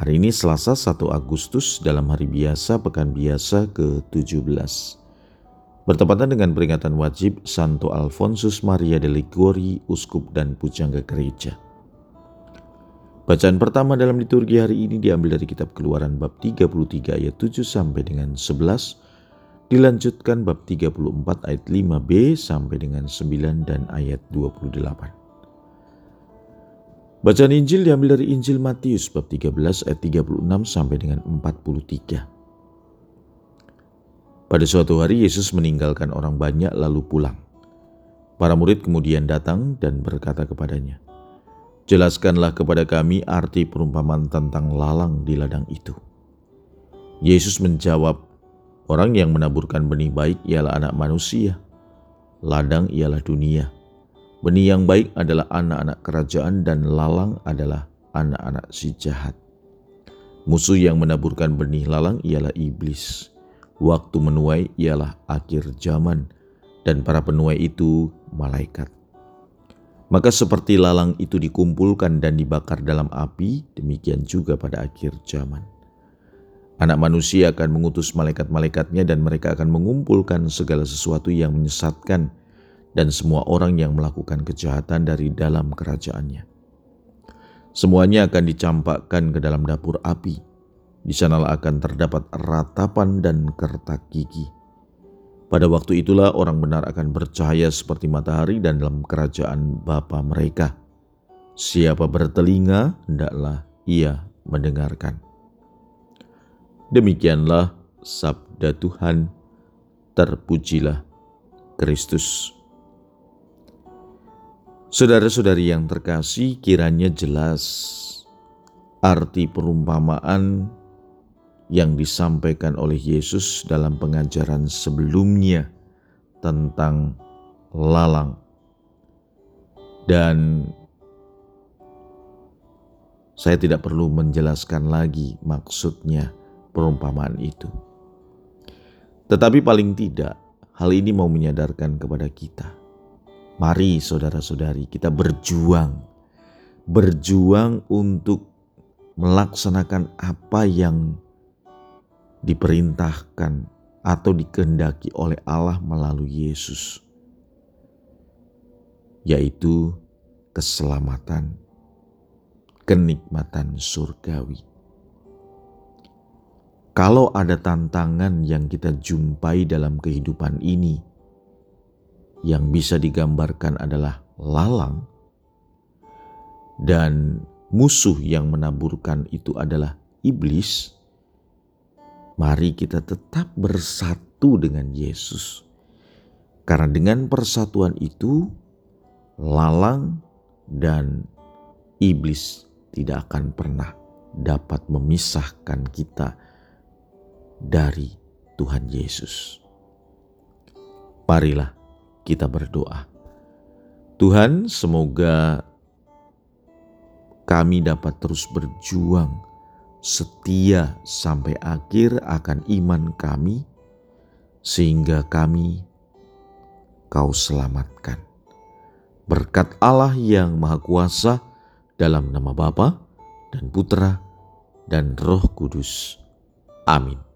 Hari ini Selasa 1 Agustus dalam hari biasa pekan biasa ke-17. Bertepatan dengan peringatan wajib Santo Alfonsus Maria de Liguori, Uskup dan Pujangga Gereja. Bacaan pertama dalam liturgi hari ini diambil dari kitab Keluaran bab 33 ayat 7 sampai dengan 11, dilanjutkan bab 34 ayat 5b sampai dengan 9 dan ayat 28. Bacaan Injil diambil dari Injil Matius bab 13 ayat 36 sampai dengan 43. Pada suatu hari Yesus meninggalkan orang banyak lalu pulang. Para murid kemudian datang dan berkata kepadanya, Jelaskanlah kepada kami arti perumpamaan tentang lalang di ladang itu. Yesus menjawab, Orang yang menaburkan benih baik ialah anak manusia, ladang ialah dunia. Benih yang baik adalah anak-anak kerajaan dan lalang adalah anak-anak si jahat. Musuh yang menaburkan benih lalang ialah iblis. Waktu menuai ialah akhir zaman dan para penuai itu malaikat. Maka seperti lalang itu dikumpulkan dan dibakar dalam api, demikian juga pada akhir zaman. Anak manusia akan mengutus malaikat-malaikatnya dan mereka akan mengumpulkan segala sesuatu yang menyesatkan dan semua orang yang melakukan kejahatan dari dalam kerajaannya. Semuanya akan dicampakkan ke dalam dapur api. Di sanalah akan terdapat ratapan dan kertak gigi. Pada waktu itulah orang benar akan bercahaya seperti matahari dan dalam kerajaan Bapa mereka. Siapa bertelinga, hendaklah ia mendengarkan. Demikianlah sabda Tuhan, terpujilah Kristus. Saudara-saudari yang terkasih, kiranya jelas arti perumpamaan yang disampaikan oleh Yesus dalam pengajaran sebelumnya tentang lalang. Dan saya tidak perlu menjelaskan lagi maksudnya perumpamaan itu. Tetapi paling tidak, hal ini mau menyadarkan kepada kita Mari saudara-saudari kita berjuang. Berjuang untuk melaksanakan apa yang diperintahkan atau dikehendaki oleh Allah melalui Yesus. Yaitu keselamatan, kenikmatan surgawi. Kalau ada tantangan yang kita jumpai dalam kehidupan ini, yang bisa digambarkan adalah lalang, dan musuh yang menaburkan itu adalah iblis. Mari kita tetap bersatu dengan Yesus, karena dengan persatuan itu, lalang dan iblis tidak akan pernah dapat memisahkan kita dari Tuhan Yesus. Marilah kita berdoa. Tuhan, semoga kami dapat terus berjuang setia sampai akhir akan iman kami, sehingga kami Kau selamatkan. Berkat Allah yang Maha Kuasa, dalam nama Bapa dan Putra dan Roh Kudus. Amin.